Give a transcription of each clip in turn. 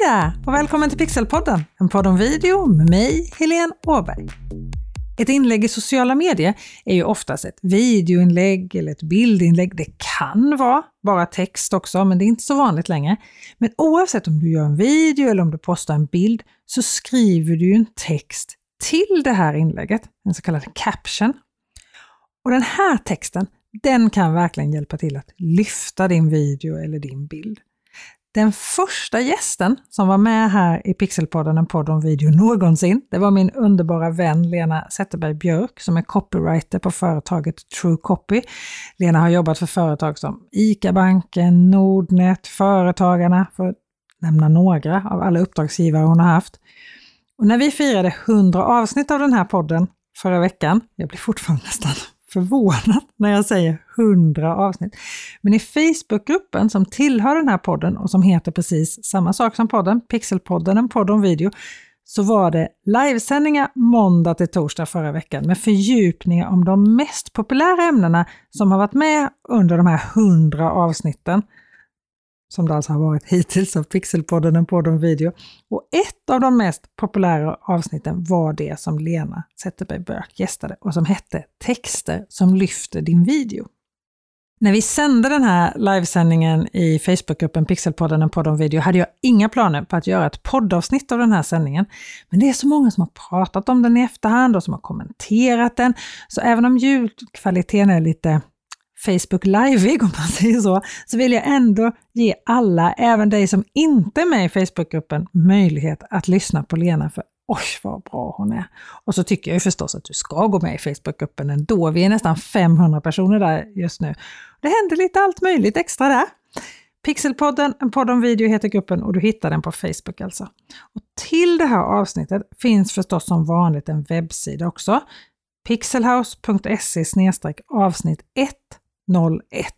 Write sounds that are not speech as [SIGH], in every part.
Hej där och välkommen till Pixelpodden, en podd om video med mig, Helene Åberg. Ett inlägg i sociala medier är ju oftast ett videoinlägg eller ett bildinlägg. Det kan vara bara text också, men det är inte så vanligt längre. Men oavsett om du gör en video eller om du postar en bild så skriver du ju en text till det här inlägget, en så kallad caption. Och den här texten, den kan verkligen hjälpa till att lyfta din video eller din bild. Den första gästen som var med här i Pixelpodden, en podd om video någonsin, det var min underbara vän Lena Zetterberg Björk som är copywriter på företaget True Copy. Lena har jobbat för företag som ICA-banken, Nordnet, Företagarna, för att nämna några av alla uppdragsgivare hon har haft. Och när vi firade 100 avsnitt av den här podden förra veckan, jag blir fortfarande nästan förvånad [LAUGHS] när jag säger 100 avsnitt. Men i Facebookgruppen som tillhör den här podden och som heter precis samma sak som podden, Pixelpodden, en podd om video, så var det livesändningar måndag till torsdag förra veckan med fördjupningar om de mest populära ämnena som har varit med under de här 100 avsnitten som det alltså har varit hittills av Pixelpodden, en podd om video. Och ett av de mest populära avsnitten var det som Lena Zetterberg Börk gästade och som hette Texter som lyfter din video. När vi sände den här livesändningen i Facebookgruppen Pixelpodden, en podd om video, hade jag inga planer på att göra ett poddavsnitt av den här sändningen. Men det är så många som har pratat om den i efterhand och som har kommenterat den, så även om ljudkvaliteten är lite Facebook Live, [LAUGHS] om man säger så, så vill jag ändå ge alla, även dig som inte är med i Facebookgruppen, möjlighet att lyssna på Lena, för oj vad bra hon är. Och så tycker jag ju förstås att du ska gå med i Facebookgruppen ändå. Vi är nästan 500 personer där just nu. Det händer lite allt möjligt extra där. Pixelpodden, en podd om video heter gruppen och du hittar den på Facebook alltså. Och till det här avsnittet finns förstås som vanligt en webbsida också. pixelhouse.se avsnitt 1 01.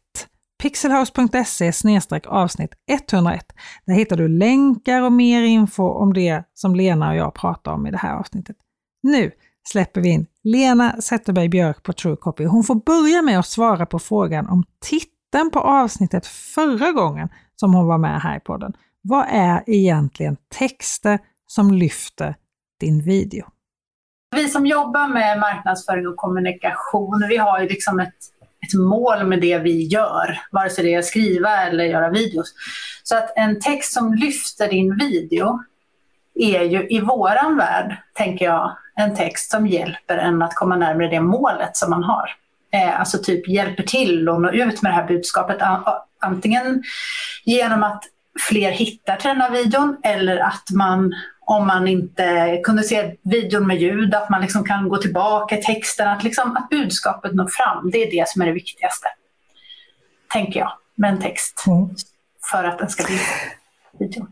Pixelhouse.se avsnitt 101. Där hittar du länkar och mer info om det som Lena och jag pratar om i det här avsnittet. Nu släpper vi in Lena Zetterberg Björk på TrueCopy. Hon får börja med att svara på frågan om titeln på avsnittet förra gången som hon var med här i podden. Vad är egentligen texter som lyfter din video? Vi som jobbar med marknadsföring och kommunikation, vi har ju liksom ett ett mål med det vi gör, vare sig det är att skriva eller göra videos. Så att en text som lyfter din video är ju i våran värld, tänker jag, en text som hjälper en att komma närmare det målet som man har. Eh, alltså typ hjälper till att nå ut med det här budskapet. Antingen genom att fler hittar till den här videon eller att man om man inte kunde se videon med ljud, att man liksom kan gå tillbaka i texten, att, liksom, att budskapet når fram. Det är det som är det viktigaste, tänker jag, med en text. Mm. För att den ska bli video.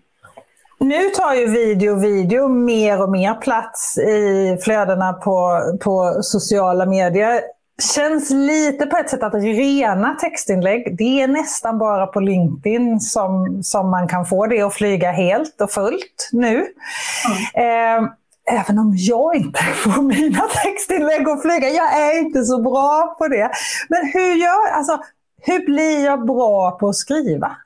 Nu tar ju video video mer och mer plats i flödena på, på sociala medier känns lite på ett sätt att rena textinlägg, det är nästan bara på LinkedIn som, som man kan få det att flyga helt och fullt nu. Mm. Eh, även om jag inte [LAUGHS] får mina textinlägg att flyga. Jag är inte så bra på det. Men hur, gör, alltså, hur blir jag bra på att skriva?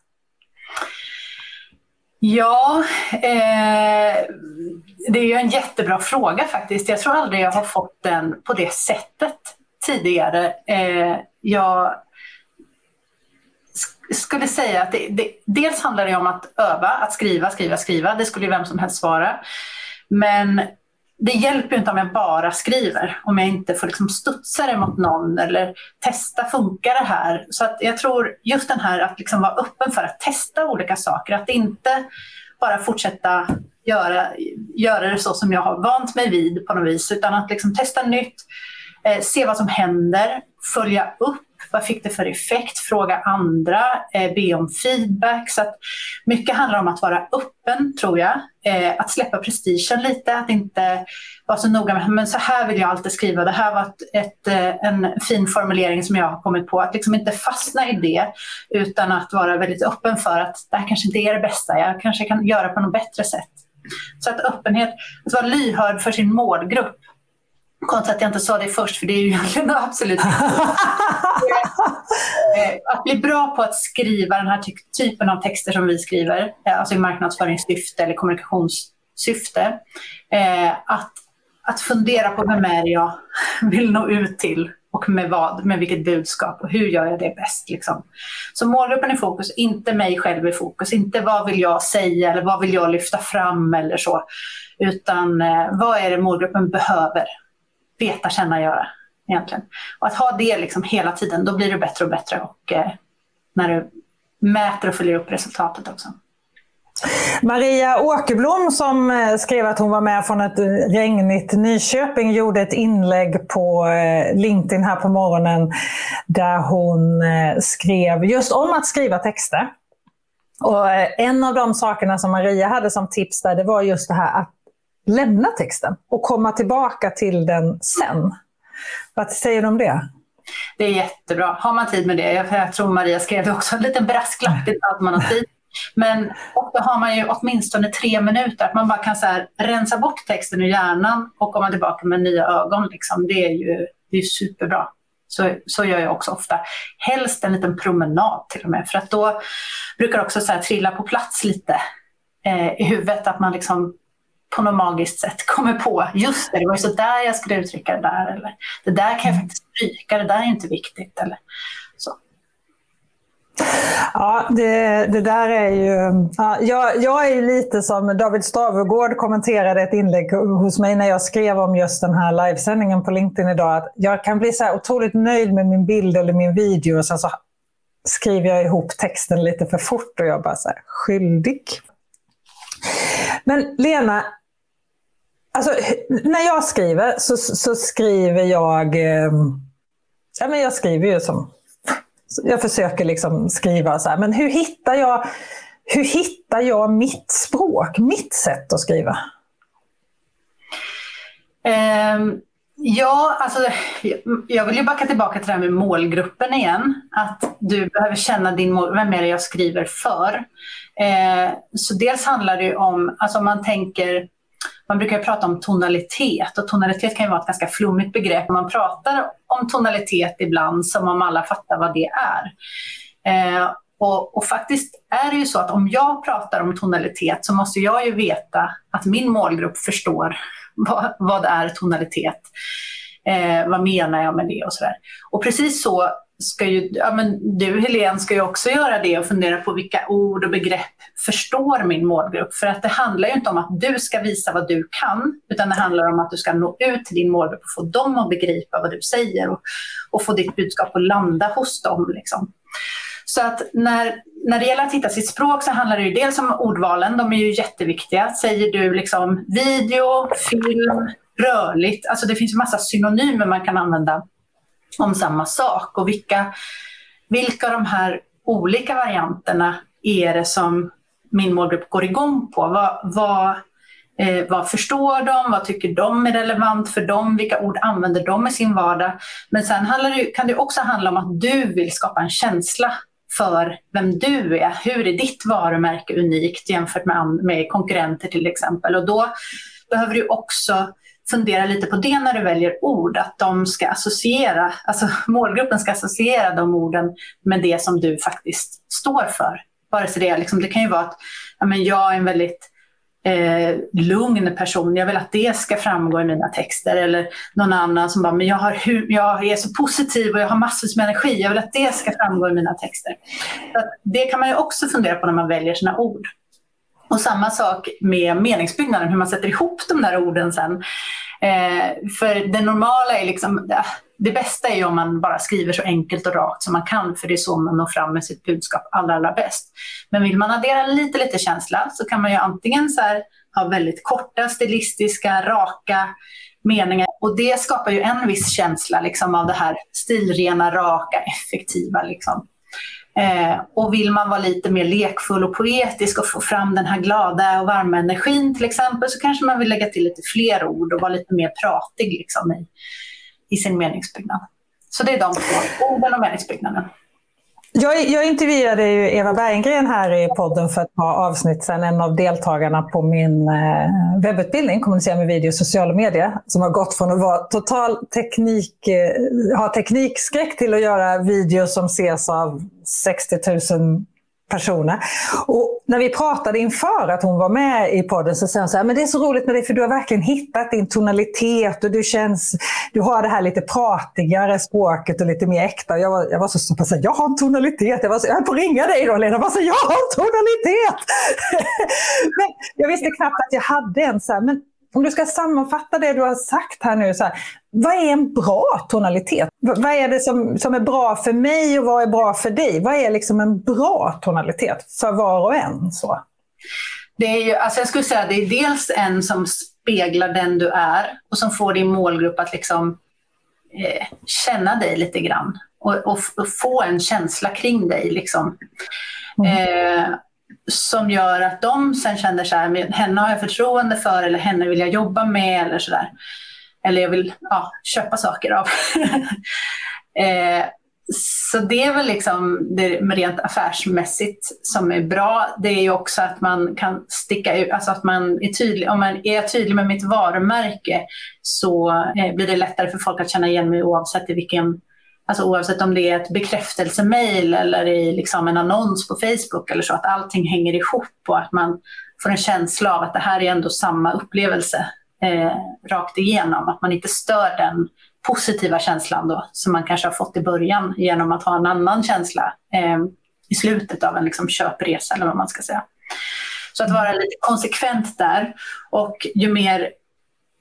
Ja, eh, det är ju en jättebra fråga faktiskt. Jag tror aldrig jag har fått den på det sättet tidigare. Eh, jag skulle säga att det, det, dels handlar det om att öva, att skriva, skriva, skriva. Det skulle ju vem som helst svara. Men det hjälper inte om jag bara skriver, om jag inte får liksom studsa det mot någon eller testa, funkar det här? Så att jag tror just den här att liksom vara öppen för att testa olika saker, att inte bara fortsätta göra, göra det så som jag har vant mig vid på något vis, utan att liksom testa nytt, eh, se vad som händer, följa upp vad fick det för effekt? Fråga andra, eh, be om feedback. Så att mycket handlar om att vara öppen, tror jag. Eh, att släppa prestigen lite, att inte vara så noga med men så här vill jag alltid skriva. Det här var ett, ett, eh, en fin formulering som jag har kommit på. Att liksom inte fastna i det, utan att vara väldigt öppen för att det här kanske inte är det bästa. Jag kanske kan göra på något bättre sätt. Så att öppenhet, att vara lyhörd för sin målgrupp Konstigt att jag inte sa det först, för det är ju [LAUGHS] egentligen absolut [LAUGHS] Eh, Att bli bra på att skriva den här ty typen av texter som vi skriver, eh, alltså i marknadsföringssyfte eller kommunikationssyfte. Eh, att, att fundera på vem är jag [LAUGHS] vill nå ut till och med vad, med vilket budskap och hur gör jag det bäst. Liksom. Så målgruppen i fokus, inte mig själv i fokus, inte vad vill jag säga eller vad vill jag lyfta fram eller så, utan vad är det målgruppen behöver veta, känna, göra egentligen. Och att ha det liksom hela tiden, då blir det bättre och bättre och eh, när du mäter och följer upp resultatet också. Maria Åkerblom som eh, skrev att hon var med från ett regnigt Nyköping gjorde ett inlägg på eh, LinkedIn här på morgonen där hon eh, skrev just om att skriva texter. Och en av de sakerna som Maria hade som tips där det var just det här att lämna texten och komma tillbaka till den sen. Vad säger du om det? Det är jättebra. Har man tid med det, jag, tror Maria skrev det också, en liten brasklapp, till att man har tid. Men då har man ju åtminstone tre minuter, att man bara kan så här, rensa bort texten ur hjärnan och komma tillbaka med nya ögon. Liksom. Det är ju det är superbra. Så, så gör jag också ofta. Helst en liten promenad till och med, för att då brukar det också så här, trilla på plats lite eh, i huvudet, att man liksom på något magiskt sätt kommer på, just det, det var ju så där jag skulle uttrycka det där, eller det där kan jag faktiskt stryka, det där är inte viktigt, eller så. Ja, det, det där är ju... Ja, jag, jag är lite som David Stavegård kommenterade ett inlägg hos mig när jag skrev om just den här livesändningen på LinkedIn idag. Att jag kan bli så här otroligt nöjd med min bild eller min video och sen så skriver jag ihop texten lite för fort och jag bara så här, skyldig. Men Lena, Alltså, när jag skriver så, så skriver jag... Eh, ja, men jag skriver ju som... Jag försöker liksom skriva så här, men hur hittar jag, hur hittar jag mitt språk, mitt sätt att skriva? Um, ja, alltså, jag vill ju backa tillbaka till det här med målgruppen igen. Att du behöver känna din mål, vem är det jag skriver för? Uh, så dels handlar det om, alltså om man tänker man brukar prata om tonalitet och tonalitet kan ju vara ett ganska flummigt begrepp. Man pratar om tonalitet ibland som om alla fattar vad det är. Eh, och, och, faktiskt är det ju så att om jag pratar om tonalitet så måste jag ju veta att min målgrupp förstår vad, vad är tonalitet. Eh, vad menar jag med det och sådär. Och precis så ska ju, ja, men du Helene ska ju också göra det och fundera på vilka ord och begrepp förstår min målgrupp. För att det handlar ju inte om att du ska visa vad du kan, utan det handlar om att du ska nå ut till din målgrupp och få dem att begripa vad du säger och, och få ditt budskap att landa hos dem. Liksom. Så att när, när det gäller att hitta sitt språk så handlar det ju dels om ordvalen, de är ju jätteviktiga. Säger du liksom video, film, rörligt, alltså det finns en massa synonymer man kan använda om samma sak och vilka, vilka av de här olika varianterna är det som min målgrupp går igång på? Vad, vad, eh, vad förstår de? Vad tycker de är relevant för dem? Vilka ord använder de i sin vardag? Men sen det, kan det också handla om att du vill skapa en känsla för vem du är. Hur är ditt varumärke unikt jämfört med, med konkurrenter till exempel? Och då behöver du också fundera lite på det när du väljer ord, att de ska associera, alltså [LAUGHS] målgruppen ska associera de orden med det som du faktiskt står för. Vare sig det, liksom, det kan ju vara att ja, men jag är en väldigt eh, lugn person, jag vill att det ska framgå i mina texter. Eller någon annan som bara, men jag, har, jag är så positiv och jag har massvis med energi, jag vill att det ska framgå i mina texter. Så det kan man ju också fundera på när man väljer sina ord. Och samma sak med meningsbyggnaden, hur man sätter ihop de där orden sen. Eh, för det normala är liksom, det, det bästa är ju om man bara skriver så enkelt och rakt som man kan, för det är så man når fram med sitt budskap allra, allra bäst. Men vill man addera lite, lite känsla så kan man ju antingen så här, ha väldigt korta, stilistiska, raka meningar. Och det skapar ju en viss känsla liksom, av det här stilrena, raka, effektiva. Liksom. Eh, och vill man vara lite mer lekfull och poetisk och få fram den här glada och varma energin till exempel så kanske man vill lägga till lite fler ord och vara lite mer pratig liksom, i, i sin meningsbyggnad. Så det är de två, orden och meningsbyggnaden. Jag, jag intervjuade ju Eva Berggren här i podden för ett par avsnitt sedan, en av deltagarna på min eh, webbutbildning, kommunicera med video och sociala medier, som har gått från att vara total teknik, eh, ha teknikskräck till att göra videos som ses av 60 000 personer. Och när vi pratade inför att hon var med i podden så sa hon så här, men det är så roligt med dig för du har verkligen hittat din tonalitet och du känns, du har det här lite pratigare språket och lite mer äkta. Jag var, jag var så stoppad, så jag har en tonalitet. Jag, var så, jag höll på att ringa dig då Lena, jag så, jag har en tonalitet! [LAUGHS] men jag visste knappt att jag hade en. Så här, men om du ska sammanfatta det du har sagt här nu, så här, vad är en bra tonalitet? Vad är det som, som är bra för mig och vad är bra för dig? Vad är liksom en bra tonalitet för var och en? Så? Det är ju, alltså jag skulle säga det är dels en som speglar den du är och som får din målgrupp att liksom, eh, känna dig lite grann och, och, och, få en känsla kring dig. Liksom. Mm. Eh, som gör att de sen känner så här, henne har jag förtroende för eller henne vill jag jobba med eller sådär. Eller jag vill ja, köpa saker av. [LAUGHS] eh, så det är väl liksom det rent affärsmässigt som är bra. Det är ju också att man kan sticka ut, alltså att man är tydlig. Om man är tydlig med mitt varumärke så eh, blir det lättare för folk att känna igen mig oavsett i vilken Alltså oavsett om det är ett bekräftelsemail eller i liksom en annons på Facebook eller så, att allting hänger ihop och att man får en känsla av att det här är ändå samma upplevelse eh, rakt igenom. Att man inte stör den positiva känslan då, som man kanske har fått i början genom att ha en annan känsla eh, i slutet av en liksom, köpresa eller vad man ska säga. Så att vara lite konsekvent där och ju mer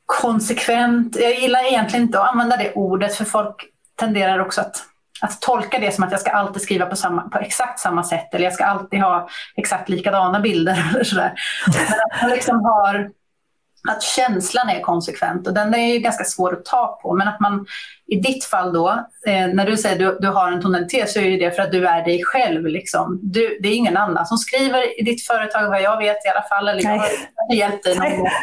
konsekvent, jag gillar egentligen inte att använda det ordet för folk tenderar också att, att tolka det som att jag ska alltid skriva på, samma, på exakt samma sätt eller jag ska alltid ha exakt likadana bilder. [LAUGHS] Eller sådär. Men att man liksom har att känslan är konsekvent och den är ju ganska svår att ta på. Men att man i ditt fall då, eh, när du säger att du, du har en tonalitet så är det för att du är dig själv. Liksom. Du, det är ingen annan som skriver i ditt företag vad jag vet i alla fall. Eller jag har hjälpt dig någon gång. [LAUGHS]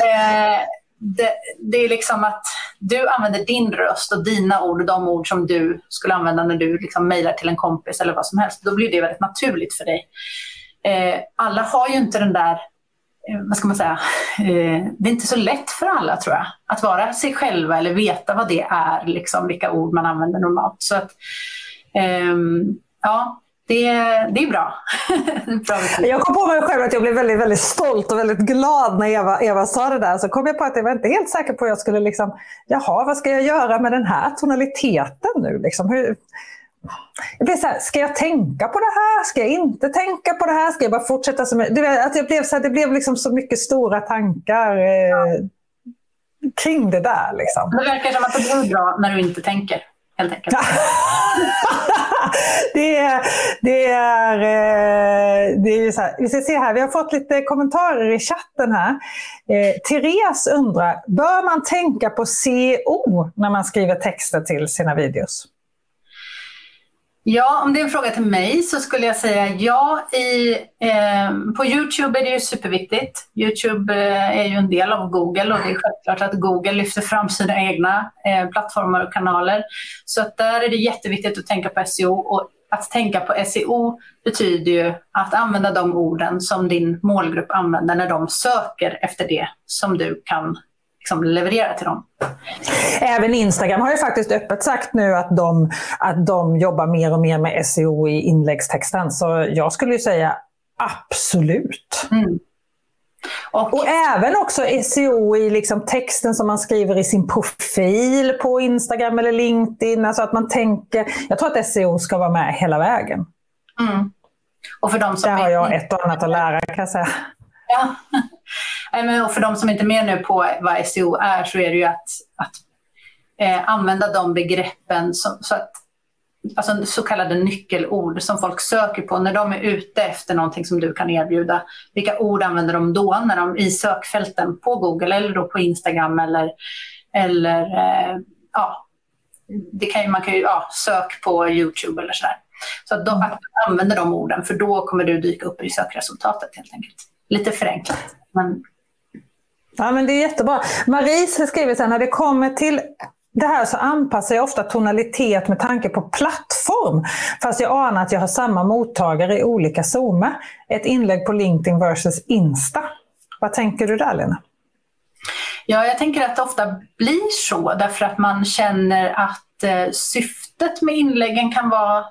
Eh, det, det, är liksom att du använder din röst och dina ord, och de ord som du skulle använda när du liksom mejlar till en kompis eller vad som helst. Då blir det väldigt naturligt för dig. Eh, alla har ju inte den där, eh, vad ska man säga, eh, det är inte så lätt för alla tror jag, att vara sig själva eller veta vad det är, liksom, vilka ord man använder normalt. Så att, ehm, ja, det, det är bra. [LAUGHS] bra jag kom på mig själv att jag blev väldigt, väldigt stolt och väldigt glad när Eva, Eva sa det där. Så kom jag på att jag var inte helt säker på att jag skulle liksom, jaha, vad ska jag göra med den här tonaliteten nu? Liksom, hur, jag blev så här, ska jag tänka på det här? Ska jag inte tänka på det här? Ska jag bara fortsätta som... Det, att jag blev så här, det blev liksom så mycket stora tankar eh, kring det där. Liksom. Det verkar som att det blir bra när du inte tänker helt enkelt. [LAUGHS] det är, det är, eh, det är så här. Vi ska se här, vi har fått lite kommentarer i chatten här. Eh, Therese undrar, bör man tänka på CO när man skriver texter till sina videos? Ja, om det är en fråga till mig så skulle jag säga ja. I, eh, på Youtube är det ju superviktigt. Youtube eh, är ju en del av Google och det är självklart att Google lyfter fram sina egna eh, plattformar och kanaler. Så att där är det jätteviktigt att tänka på SEO och att tänka på SEO betyder ju att använda de orden som din målgrupp använder när de söker efter det som du kan liksom leverera till dem. Även Instagram har ju faktiskt öppet sagt nu att de, att de jobbar mer och mer med SEO i inläggstexten. Så jag skulle ju säga absolut. Mm. Och, och, även också SEO i liksom texten som man skriver i sin profil på Instagram eller LinkedIn. Alltså att man tänker, jag tror att SEO ska vara med hela vägen. Mm. Och för de som Där har jag ett och annat att lära kan jag säga. Ja. [LAUGHS] Och för de som inte är med nu på vad SEO är så är det ju att, att eh, använda de begreppen som, så att alltså så kallade nyckelord som folk söker på när de är ute efter någonting som du kan erbjuda. Vilka ord använder de då när de i sökfälten på Google eller då på Instagram eller, eller eh, ja, det kan man kan ju ja, sök på Youtube eller sådär. Så att, de, använder de orden för då kommer du dyka upp i sökresultatet helt enkelt. Lite förenklat. Men Ja, men det är jättebra. Marie skriver så här, när det kommer till det här så anpassar jag ofta tonalitet med tanke på plattform. Fast jag anar att jag har samma mottagare i olika zoomer. Ett inlägg på LinkedIn versus Insta. Vad tänker du där Lena? Ja, jag tänker att det ofta blir så därför att man känner att eh, syftet med inläggen kan vara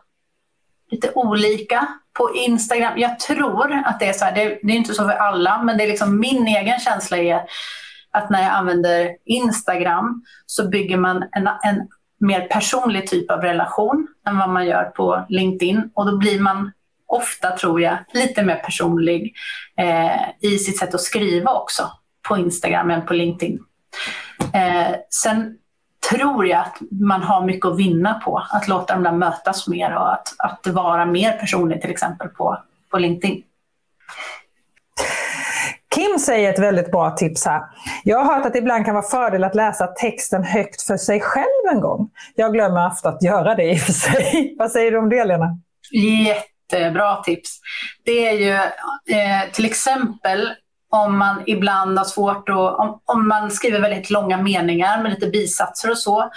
lite olika. På Instagram, jag tror att det är så här, det, det är inte så för alla, men det är liksom min egen känsla är att när jag använder Instagram så bygger man en, en mer personlig typ av relation än vad man gör på LinkedIn. Och då blir man ofta, tror jag, lite mer personlig eh, i sitt sätt att skriva också på Instagram än på LinkedIn. Eh, sen tror jag att man har mycket att vinna på att låta dem där mötas mer och att, att vara mer personlig till exempel på, på LinkedIn. Kim säger ett väldigt bra tips här. Jag har hört att det ibland kan vara fördel att läsa texten högt för sig själv en gång. Jag glömmer ofta att göra det i och för sig. [LAUGHS] Vad säger du om det Lena? Jättebra tips. Det är ju eh, till exempel om man ibland har svårt att, om, om man skriver väldigt långa meningar med lite bisatser och så,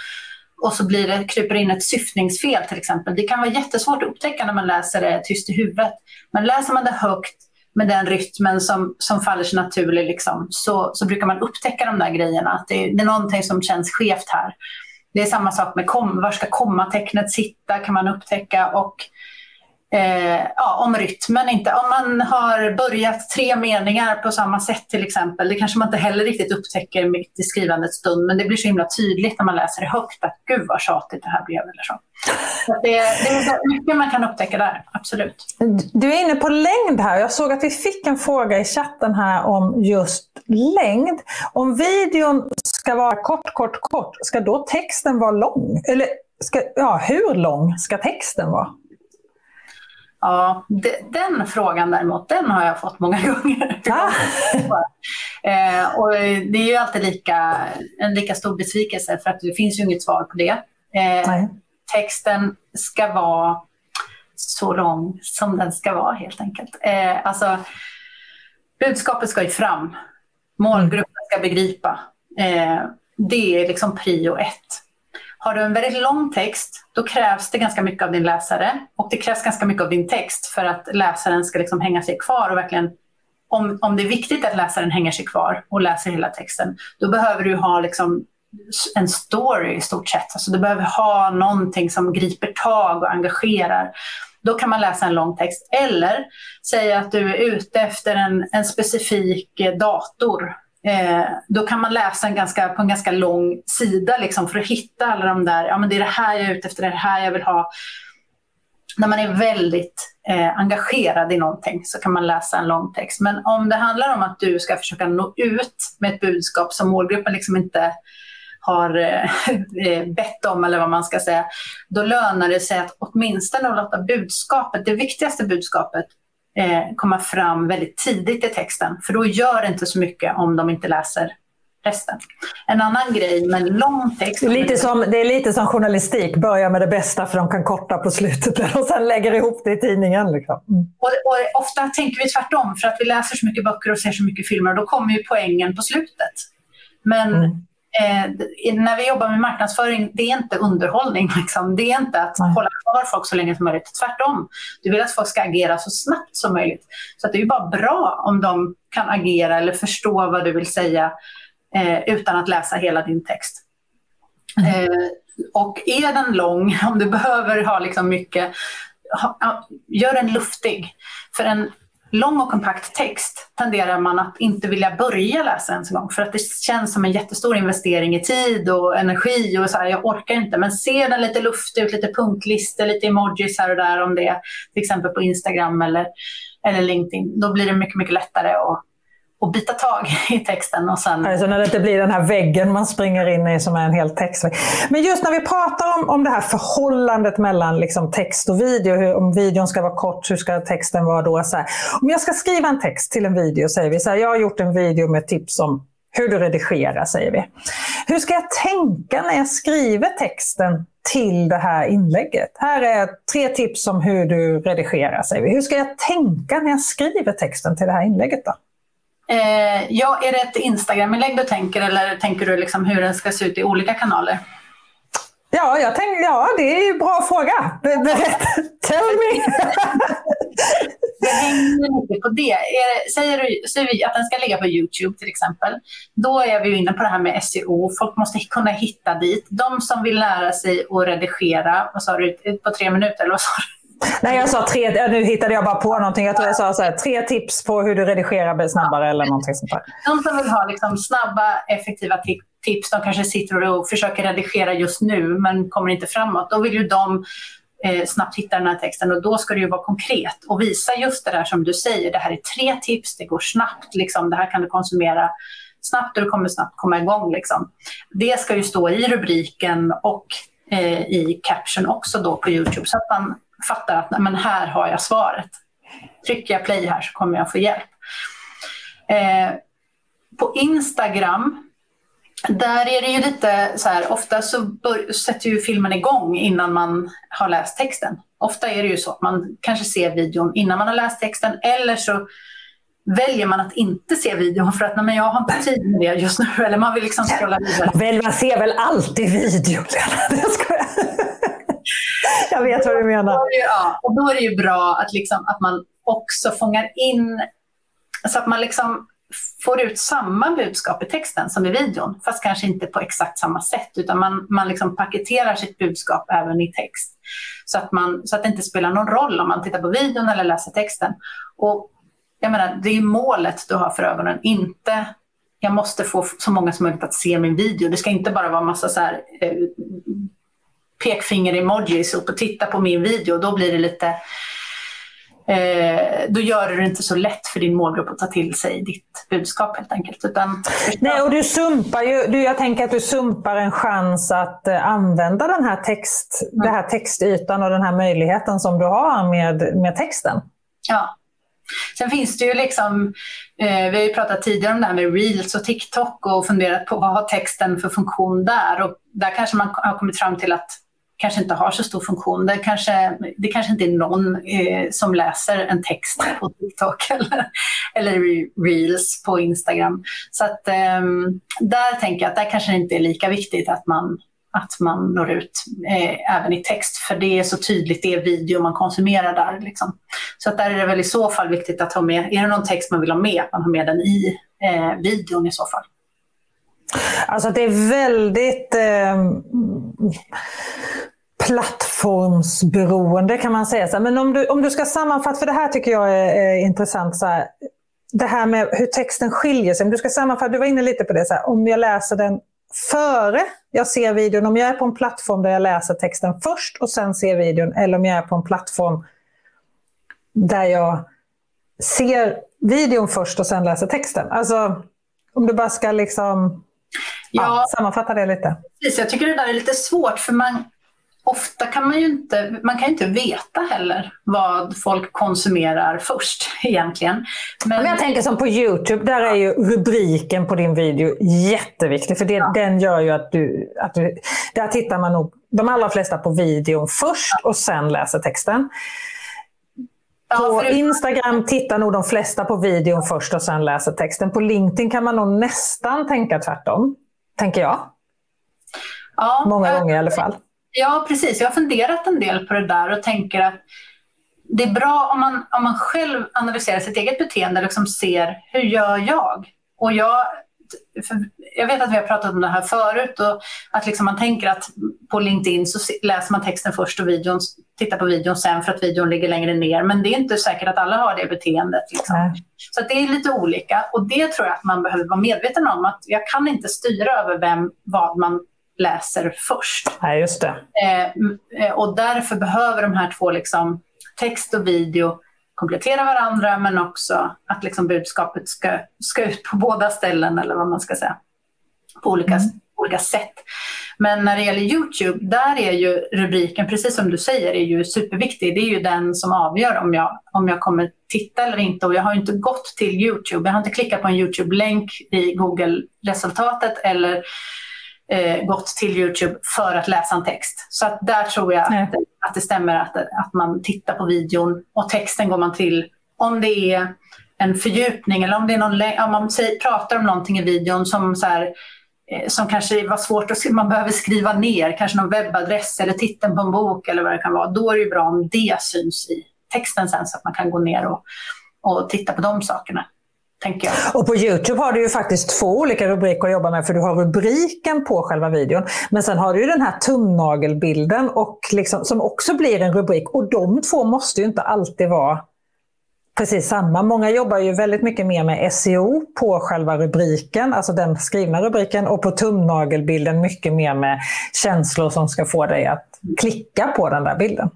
och så blir det, kryper in ett syftningsfel till exempel. Det kan vara jättesvårt att upptäcka när man läser det tyst i huvudet. Men läser man det högt med den rytmen som, som faller sig naturlig liksom, så, så brukar man upptäcka de där grejerna. Att det, det är någonting som känns skevt här. Det är samma sak med kom, var ska kommatecknet sitta kan man upptäcka. Och eh, ja, om rytmen inte. Om man har börjat tre meningar på samma sätt till exempel, det kanske man inte heller riktigt upptäcker mitt i skrivandets stund, men det blir så himla tydligt när man läser det högt att gud vad tjatigt det här blev. Eller så. så det, det är mycket man kan upptäcka där, absolut. Du är inne på längd här. Jag såg att vi fick en fråga i chatten här om just längd. Om videon ska vara kort, kort, kort, ska då texten vara lång? Eller ska, ja, hur lång ska texten vara? Ja, den frågan däremot, den har jag fått många [LAUGHS] gånger. Ah. [LAUGHS] eh, och det är ju alltid lika, en lika stor besvikelse för att det finns ju inget svar på det. Eh, texten ska vara så lång som den ska vara helt enkelt. Eh, alltså, budskapet ska ju fram. Målgruppen ska begripa. Eh, det är liksom prio ett. Har du en väldigt lång text, då krävs det ganska mycket av din läsare och det krävs ganska mycket av din text för att läsaren ska liksom hänga sig kvar och verkligen om, om det är viktigt att läsaren hänger sig kvar och läser hela texten, då behöver du ha liksom en story i stort sett. Alltså du behöver ha någonting som griper tag och engagerar. Då kan man läsa en lång text. Eller säga att du är ute efter en, en specifik eh, dator Eh, då kan man läsa en ganska, på en ganska lång sida liksom, för att hitta alla de där, ja men det är det här jag är ute efter, det är det här jag vill ha. När man är väldigt eh, engagerad i någonting så kan man läsa en lång text. Men om det handlar om att du ska försöka nå ut med ett budskap som målgruppen liksom inte har eh, [LAUGHS] eh bett om, eller vad man ska säga, då lönar det sig att åtminstone låta budskapet, det viktigaste budskapet, eh, komma fram väldigt tidigt i texten. För då gör det inte så mycket om de inte läser resten. En annan grej med lång text... Lite som, det är lite som journalistik, börja med det bästa för de kan korta på slutet och sen lägger ihop det i tidningen. Liksom. Mm. Och, och, ofta tänker vi tvärtom, för att vi läser så mycket böcker och ser så mycket filmer, och då kommer ju poängen på slutet. Men mm eh, när vi jobbar med marknadsföring, det är inte underhållning. [LAUGHS] Liksom. Det är inte att Nej. hålla kvar folk så länge som möjligt. Tvärtom. Du vill att folk ska agera så snabbt som möjligt. Så det är ju bara bra om de kan agera eller förstå vad du vill säga eh, utan att läsa hela din text. Mm. Eh, och är den lång, [LAUGHS] om du behöver ha liksom mycket, ha, gör den luftig. För en lång och kompakt text tenderar man att inte vilja börja läsa ens en gång för att det känns som en jättestor investering i tid och energi och så här, jag orkar inte. Men ser den lite luftig ut, lite punktlistor, lite emojis här och där om det är till exempel på Instagram eller, eller LinkedIn. Då blir det mycket, mycket lättare att och bita tag i texten. Och sen... Alltså när det inte blir den här väggen man springer in i som är en hel textvägg. Men just när vi pratar om, om det här förhållandet mellan liksom text och video, hur, om videon ska vara kort, hur ska texten vara då? Så här. Om jag ska skriva en text till en video, säger vi så här, jag har gjort en video med tips om hur du redigerar, säger vi. Hur ska jag tänka när jag skriver texten till det här inlägget? Här är tre tips om hur du redigerar, säger vi. Hur ska jag tänka när jag skriver texten till det här inlägget då? Eh, ja, är det ett Instagram-inlägg du tänker eller tänker du liksom hur den ska se ut i olika kanaler? Ja, jag tänkte, ja, det är en bra fråga. Tell me! det hänger mycket på det. Är, säger, du, säger vi att den ska ligga på Youtube till exempel, då är vi inne på det här med SEO. Folk måste kunna hitta dit. De som vill lära sig att redigera, vad sa du, på tre minuter? Eller vad sa du? Nej, jag sa tre, nu hittade jag bara på någonting. Jag tror jag sa så här, tre tips på hur du redigerar snabbare eller någonting sånt där. De som vill ha liksom snabba, effektiva tips, de kanske sitter och försöker redigera just nu men kommer inte framåt. Då vill ju de eh, snabbt hitta den här texten och då ska det ju vara konkret och visa just det där som du säger. Det här är tre tips, det går snabbt, liksom. det här kan du konsumera snabbt och du kommer snabbt komma igång. Liksom. Det ska ju stå i rubriken och eh, i caption också då på Youtube så att man fattar att men här har jag svaret. Trycker jag play här så kommer jag få hjälp. Eh, på Instagram, där är det ju lite så här, ofta så bör, sätter ju filmen igång innan man har läst texten. Ofta är det ju så att man kanske ser videon innan man har läst texten eller så väljer man att inte se videon för att nej, men jag har inte tid med det just nu. Eller man vill liksom scrolla vidare. Man ser väl alltid videon? Jag. [LAUGHS] Jag vet vad du menar. Ja, och då är det ju bra att, liksom, att man också fångar in, så att man liksom får ut samma budskap i texten som i videon, fast kanske inte på exakt samma sätt, utan man, man liksom paketerar sitt budskap även i text. Så att, man, så att det inte spelar någon roll om man tittar på videon eller läser texten. Och jag menar, det är målet du har för ögonen, inte jag måste få så många som möjligt att se min video. Det ska inte bara vara massa så här, eh, pekfinger-emojis och titta på min video, då blir det lite eh, då gör det det inte så lätt för din målgrupp att ta till sig ditt budskap helt enkelt. Utan, Nej, och du sumpar ju, du, jag tänker att du sumpar en chans att uh, använda den här, text, mm. den här textytan och den här möjligheten som du har med, med texten. Ja. Sen finns det ju liksom, eh, vi har ju pratat tidigare om det här med Reels och TikTok och funderat på vad har texten för funktion där och där kanske man har kommit fram till att kanske inte har så stor funktion. Det kanske, det kanske inte är någon eh, som läser en text på TikTok [LAUGHS] eller, eller reels på Instagram. Så att, eh, där tänker jag att där kanske det inte är lika viktigt att man, att man når ut eh, även i text, för det är så tydligt, det är video man konsumerar där. Liksom. Så att där är det väl i så fall viktigt att ha med, är det någon text man vill ha med, att man har med den i eh, videon i så fall. Alltså det är väldigt eh, plattformsberoende kan man säga. Men om du, om du ska sammanfatta, för det här tycker jag är, är intressant. Så här, det här med hur texten skiljer sig. Om du ska sammanfatta, du var inne lite på det. Så här, om jag läser den före jag ser videon, om jag är på en plattform där jag läser texten först och sen ser videon, eller om jag är på en plattform där jag ser videon först och sen läser texten. Alltså, om du bara ska liksom ja, ja, sammanfatta det lite. Precis, jag tycker det där är lite svårt för man, ofta kan man ju inte, man kan inte veta heller vad folk konsumerar först [LAUGHS] egentligen. Men, jag tänker som på Youtube, där är ju rubriken på din video jätteviktig. För det, ja. den gör ju att du, att du... Där tittar man nog, de allra flesta på videon först och sen läser texten. På Instagram tittar nog de flesta på videon först och sen läser texten. På LinkedIn kan man nog nästan tänka tvärtom, tänker jag. Ja, Många gånger i alla fall. Ja, precis. Jag har funderat en del på det där och tänker att det är bra om man, om man själv analyserar sitt eget beteende och liksom ser hur gör jag? Och jag, jag vet att vi har pratat om det här förut och att liksom man tänker att på LinkedIn så läser man texten först och videon, tittar på videon sen för att videon ligger längre ner. Men det är inte säkert att alla har det beteendet. Liksom. Så det är lite olika och det tror jag att man behöver vara medveten om att jag kan inte styra över vem, vad man läser först. Nej, just det. Eh, eh, och därför behöver de här två, liksom, text och video, komplettera varandra men också att liksom, budskapet ska, ska ut på båda ställen eller vad man ska säga. På olika, mm. olika sätt. Men när det gäller Youtube, där är ju rubriken, precis som du säger, är ju superviktig. Det är ju den som avgör om jag, om jag kommer titta eller inte. Och jag har inte gått till Youtube. Jag har inte klickat på en Youtube-länk i Google-resultatet eller eh, gått till Youtube för att läsa en text. Så att där tror jag att, att det stämmer att, att man tittar på videon och texten går man till om det är en fördjupning eller om det är någon, om man säger, pratar om någonting i videon som så här, Eh, som kanske var svårt att man behöver skriva ner, kanske någon webbadress eller titeln på en bok eller vad det kan vara. Då är det bra om det syns i texten sen så att man kan gå ner och, och titta på de sakerna. Och på Youtube har du ju faktiskt två olika rubriker att jobba med, för du har rubriken på själva videon, men sen har du ju den här tumnagelbilden och liksom, som också blir en rubrik. Och de två måste ju inte alltid vara precis samma. Många jobbar ju väldigt mycket mer med SEO på själva rubriken, alltså den skrivna rubriken, och på tumnagelbilden mycket mer med känslor som ska få dig att klicka på den där bilden.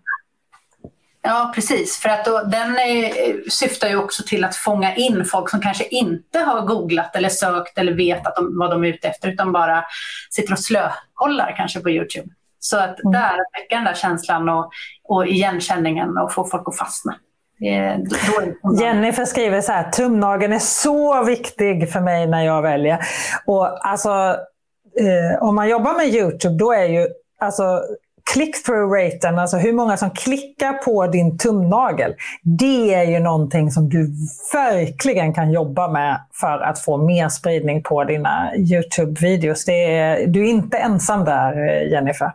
Ja, precis. För att då, den är, syftar ju också till att fånga in folk som kanske inte har googlat eller sökt eller vet att de, vad de är ute efter, utan bara sitter och slökollar kanske på Youtube. Så att mm. där, väcka den där känslan och, och igenkänningen och få folk att fastna. Jennifer skriver så här, tumnageln är så viktig för mig när jag väljer. Och alltså, eh, om man jobbar med Youtube, då är ju alltså, click-through-raten, alltså hur många som klickar på din tumnagel, det är ju någonting som du verkligen kan jobba med för att få mer spridning på dina Youtube-videos. du är inte ensam där, Jennifer.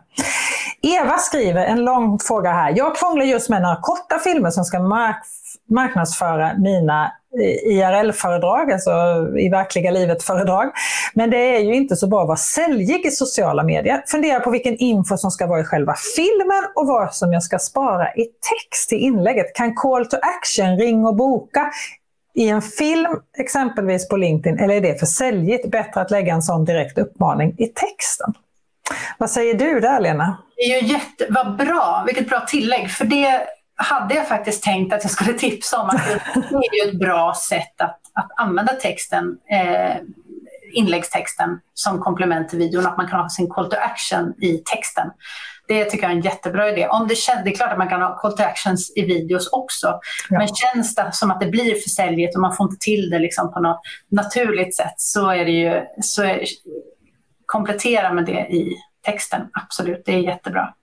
Eva skriver en lång fråga här. Jag krånglar just med några korta filmer som ska mark marknadsföra mina eh, IRL-föredrag, alltså i verkliga livet-föredrag. Men det är ju inte så bra att vara säljig i sociala medier. Fundera på vilken info som ska vara i själva filmen och vad som jag ska spara i text i inlägget. Kan call to action, ring och boka, i en film, exempelvis på LinkedIn, eller är det för säljigt? Bättre att lägga en sån direkt uppmaning i texten. Vad säger du där, Lena? Det är ju jätte, vad bra, vilket bra tillägg. För det hade jag faktiskt tänkt att jag skulle [LAUGHS] tipsa om. Att det är ju ett bra sätt att, att använda texten, eh, inläggstexten som komplement till videon. Att man kan ha sin call to action i texten. Det tycker jag är en jättebra idé. Om det, känns, det är klart att man kan ha call to actions i videos också. Ja. Men känns det som att det blir för säljigt och man får inte till det liksom på något naturligt sätt så är det ju så är, komplettera med det i texten. Absolut, det är jättebra.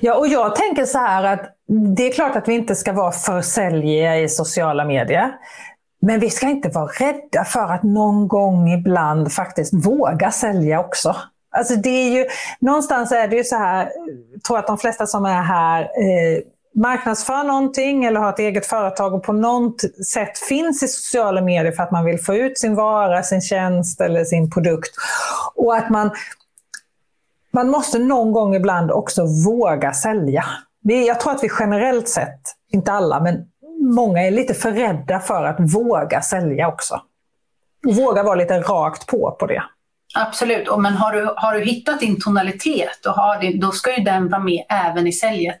Ja, och jag tänker så här att det är klart att vi inte ska vara för säljiga i sociala medier. Men vi ska inte vara rädda för att någon gång ibland faktiskt våga sälja också. Alltså det är ju, någonstans är det ju så här, jag tror att de flesta som är här eh, marknadsför någonting eller har ett eget företag och på något sätt finns i sociala medier för att man vill få ut sin vara, sin tjänst eller sin produkt. Och att man man måste någon gång ibland också våga sälja. Jag tror att vi generellt sett, inte alla, men många är lite för rädda för att våga sälja också. Våga vara lite rakt på på det. Absolut, och men har du, har du hittat din tonalitet, och har din, då ska ju den vara med även i säljet.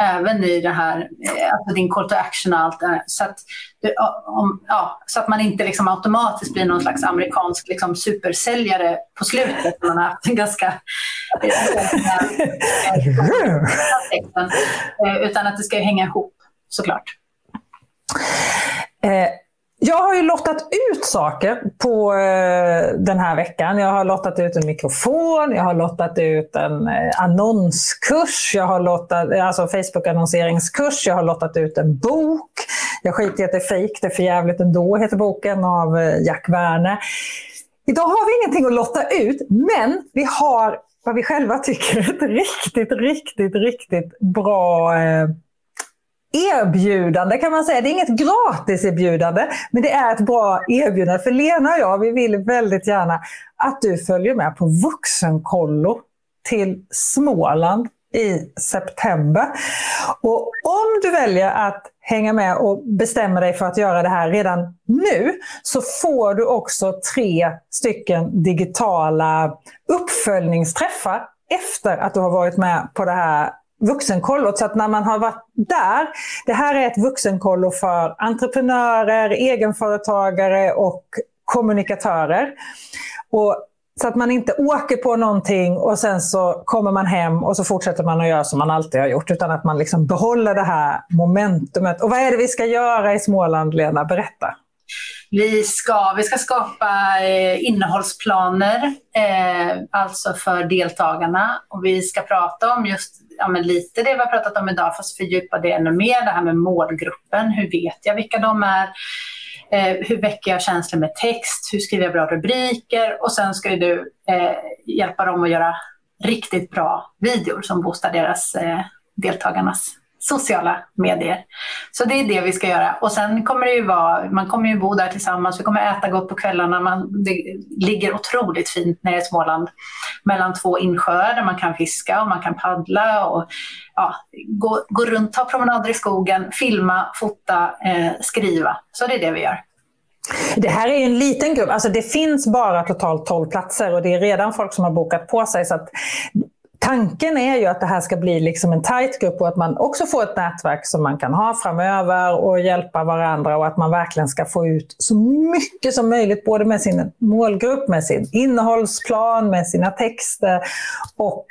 Även i det här, eh, alltså din call to action och allt det här. Så att, om, ja, så att man inte liksom automatiskt blir någon slags amerikansk liksom supersäljare på slutet. Man har haft en ganska... [LAUGHS] Eh, utan att det ska hänga ihop, såklart. Eh. Jag har ju lottat ut saker på eh, den här veckan. Jag har lottat ut en mikrofon, jag har lottat ut en eh, annonskurs, jag har lottat, eh, alltså Facebook-annonseringskurs, jag har lottat ut en bok. Jag skiter i att det är fejk, det är för jävligt ändå, heter boken av eh, Jack Werner. Idag har vi ingenting att lotta ut, men vi har vad vi själva tycker är ett riktigt, riktigt, riktigt bra eh, erbjudande kan man säga. Det är inget gratis erbjudande, men det är ett bra erbjudande. För Lena och jag, vi vill väldigt gärna att du följer med på vuxenkollo till Småland i september. Och om du väljer att hänga med och bestämmer dig för att göra det här redan nu, så får du också tre stycken digitala uppföljningsträffar efter att du har varit med på det här vuxenkollot. Så att när man har varit där, det här är ett vuxenkollo för entreprenörer, egenföretagare och kommunikatörer. Och så att man inte åker på någonting och sen så kommer man hem och så fortsätter man att göra som man alltid har gjort. Utan att man liksom behåller det här momentumet. Och vad är det vi ska göra i Småland, Lena? Berätta. Vi ska, vi ska skapa eh, innehållsplaner, eh, alltså för deltagarna. Och vi ska prata om just ja, men lite det vi har pratat om idag, fast fördjupa det ännu mer. Det här med målgruppen. Hur vet jag vilka de är? Eh, hur väcker jag känslor med text? Hur skriver jag bra rubriker? Och sen ska ju du eh, hjälpa dem att göra riktigt bra videor som boostar deras eh, deltagarnas sociala medier. Så det är det vi ska göra. Och sen kommer det ju vara, man kommer ju bo där tillsammans, vi kommer äta gott på kvällarna. Man, det ligger otroligt fint nere i Småland mellan två insjöar där man kan fiska och man kan paddla och ja, gå, gå runt, ta promenader i skogen, filma, fota, eh, skriva. Så det är det vi gör. Det här är en liten grupp, alltså det finns bara totalt 12 platser och det är redan folk som har bokat på sig. Så att tanken är ju att det här ska bli liksom en tight grupp och att man också får ett nätverk som man kan ha framöver och hjälpa varandra och att man verkligen ska få ut så mycket som möjligt, både med sin målgrupp, med sin innehållsplan, med sina texter och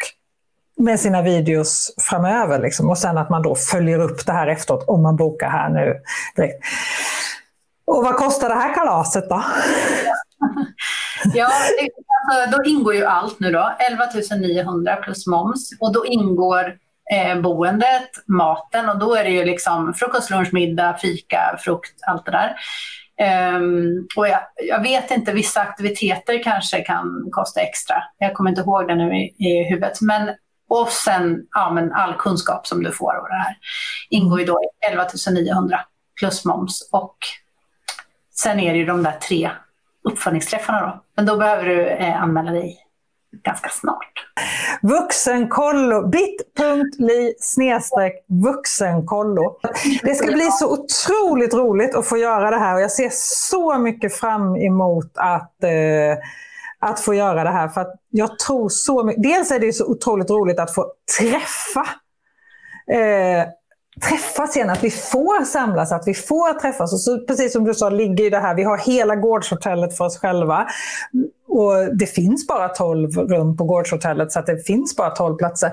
med sina videos framöver. Liksom. Och sen att man då följer upp det här efteråt om man bokar här nu direkt. Och vad kostar det här kalaset då? ja, det, alltså, då ingår ju allt nu då. 11 900 plus moms. Och då ingår eh, boendet, maten och då är det ju liksom frukost, lunch, middag, fika, frukt, allt det där. Um, och jag, jag, vet inte, vissa aktiviteter kanske kan kosta extra. Jag kommer inte ihåg det nu i, i huvudet. Men, och sen ja, men all kunskap som du får och det här ingår ju då i 11 900 plus moms. Och sen är det ju de där tre uppföljningsträffarna då. Men då behöver du eh, anmäla dig ganska snart. Vuxenkollo, bit.ly snedstreck vuxenkollo. Det ska bli så otroligt roligt att få göra det här och jag ser så mycket fram emot att eh, att få göra det här. För att jag tror så mycket. Dels är det så otroligt roligt att få träffa eh, träffas igen, att vi får samlas, att vi får träffas. Och så, precis som du sa, ligger ju det här, vi har hela gårdshotellet för oss själva. Och det finns bara 12 rum på gårdshotellet, så att det finns bara 12 platser.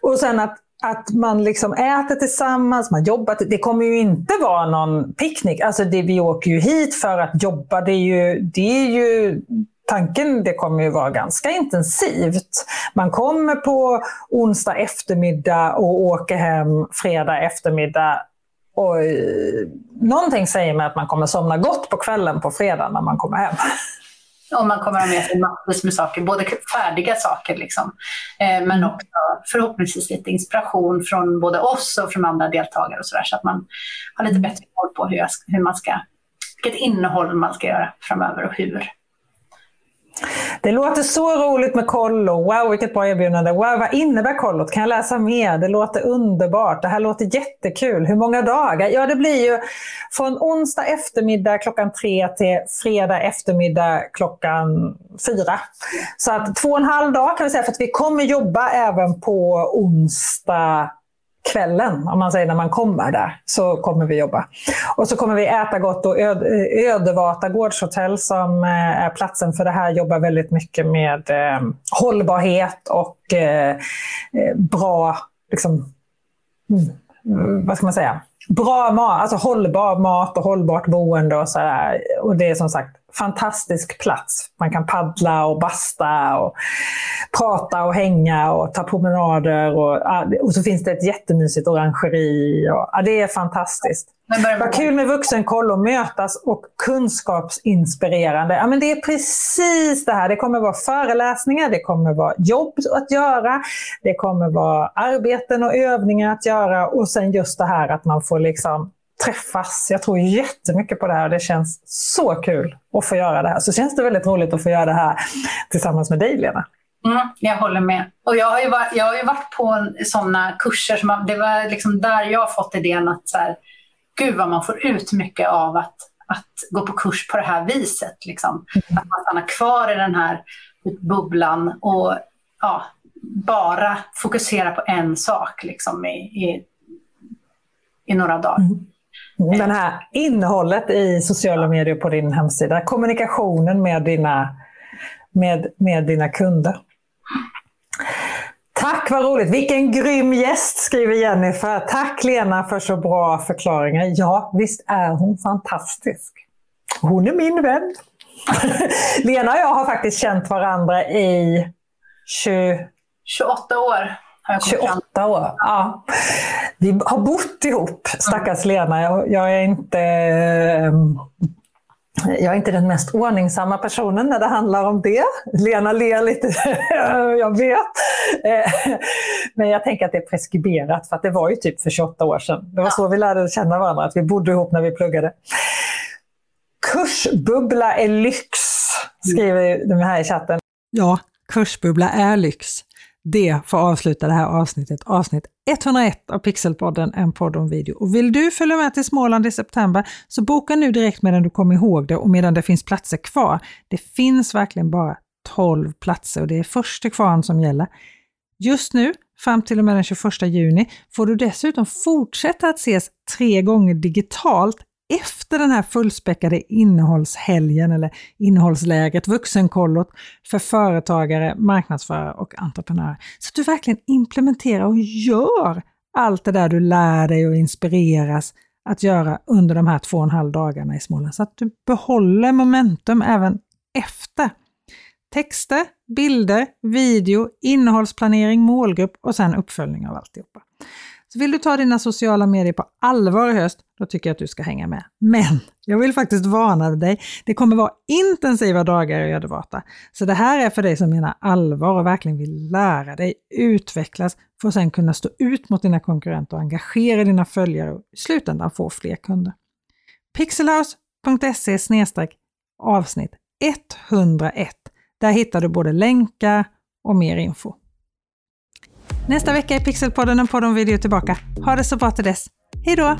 Och sen att att man liksom äter tillsammans, man jobbar. Det kommer ju inte vara någon picknick. Alltså det, vi åker ju hit för att jobba. Det är ju, det är ju tanken det kommer ju vara ganska intensivt. Man kommer på onsdag eftermiddag och åker hem fredag eftermiddag. Och eh, någonting säger mig att man kommer somna gott på kvällen på fredag när man kommer hem. Och man kommer ha med sig massvis med saker, både färdiga saker liksom, eh, men också förhoppningsvis lite inspiration från både oss och från andra deltagare och så där, så att man har lite bättre koll på hur, jag, hur man ska, vilket innehåll man ska göra framöver och hur. Det låter så roligt med kollo. Wow, vilket bra erbjudande. Wow, vad innebär kollot? Kan jag läsa mer? Det låter underbart. Det här låter jättekul. Hur många dagar? Ja, det blir ju från onsdag eftermiddag klockan tre till fredag eftermiddag klockan fyra. Så att två och en halv dag kan vi säga, för att vi kommer jobba även på onsdag kvällen, om man säger när man kommer där, så kommer vi jobba. Och så kommer vi äta gott och Ödevata gårdshotell som eh, är platsen för det här jobbar väldigt mycket med eh, hållbarhet och eh, eh bra, liksom, mm, vad ska man säga, bra mat, alltså hållbar mat och hållbart boende och sådär. Och det är som sagt fantastisk plats. Man kan paddla och basta och prata och hänga och ta promenader. Och, och så finns det ett jättemysigt orangeri. Och, ja, det är fantastiskt. Vad kul med vuxenkoll och mötas och kunskapsinspirerande. Ja, men det är precis det här. Det kommer vara föreläsningar, det kommer vara jobb att göra, det kommer vara arbeten och övningar att göra och sen just det här att man får liksom träffas. Jag tror jättemycket på det här och det känns så kul att få göra det här. Så känns det väldigt roligt att få göra det här tillsammans med dig, Lena. Mm, jag håller med. Och jag har ju varit, jag har ju varit på sådana kurser, som, det var liksom där jag har fått idén att så här, gud vad man får ut mycket av att, att gå på kurs på det här viset. Liksom. Mm. Att man stannar kvar i den här bubblan och ja, bara fokusera på en sak liksom, i, i, i några dagar. Mm. Mm. Den här innehållet i sociala medier på din hemsida, kommunikationen med dina, med, med dina kunder. Tack, vad roligt! Vilken grym gäst, skriver Jennifer. Tack Lena för så bra förklaringar. Ja, visst är hon fantastisk. Hon är min vän. [LAUGHS] Lena och jag har faktiskt känt varandra i 20... 28 år. 28 år, ja. Vi har bott ihop, stackars Lena. Jag, jag är inte... Ehm, Jag är inte den mest ordningsamma personen när det handlar om det. Lena ler lite, [LAUGHS] jag vet. Eh, men jag tänker att det är preskriberat för att det var ju typ för 28 år sedan. Det var så vi lärde känna varandra, att vi bodde ihop när vi pluggade. Kursbubbla är lyx, skriver de här i chatten. Ja, kursbubbla är lyx. Det får avsluta det här avsnittet, avsnitt 101 av Pixelpodden, en podd om video. Och vill du följa med till Småland i september så boka nu direkt medan du kommer ihåg det och medan det finns platser kvar. Det finns verkligen bara 12 platser och det är första kvarn som gäller. Just nu, fram till och med den 21 juni, får du dessutom fortsätta att ses tre gånger digitalt efter den här fullspäckade innehållshelgen eller innehållslägret, vuxenkollot för företagare, marknadsförare och entreprenörer. Så att du verkligen implementerar och gör allt det där du lär dig och inspireras att göra under de här två och en halv dagarna i Småland. Så att du behåller momentum även efter. Texter, bilder, video, innehållsplanering, målgrupp och sen uppföljning av alltihopa. Så vill du ta dina sociala medier på allvar i höst, då tycker jag att du ska hänga med. Men jag vill faktiskt varna dig. Det kommer vara intensiva dagar i Ödevata. Så det här är för dig som menar allvar och verkligen vill lära dig, utvecklas för att sen kunna stå ut mot dina konkurrenter och engagera dina följare och i slutändan få fler kunder. Pixelhouse.se avsnitt 101. Där hittar du både länkar och mer info. Nästa vecka är Pixelpodden en podd om video tillbaka. Ha det så bra till dess. Hej då!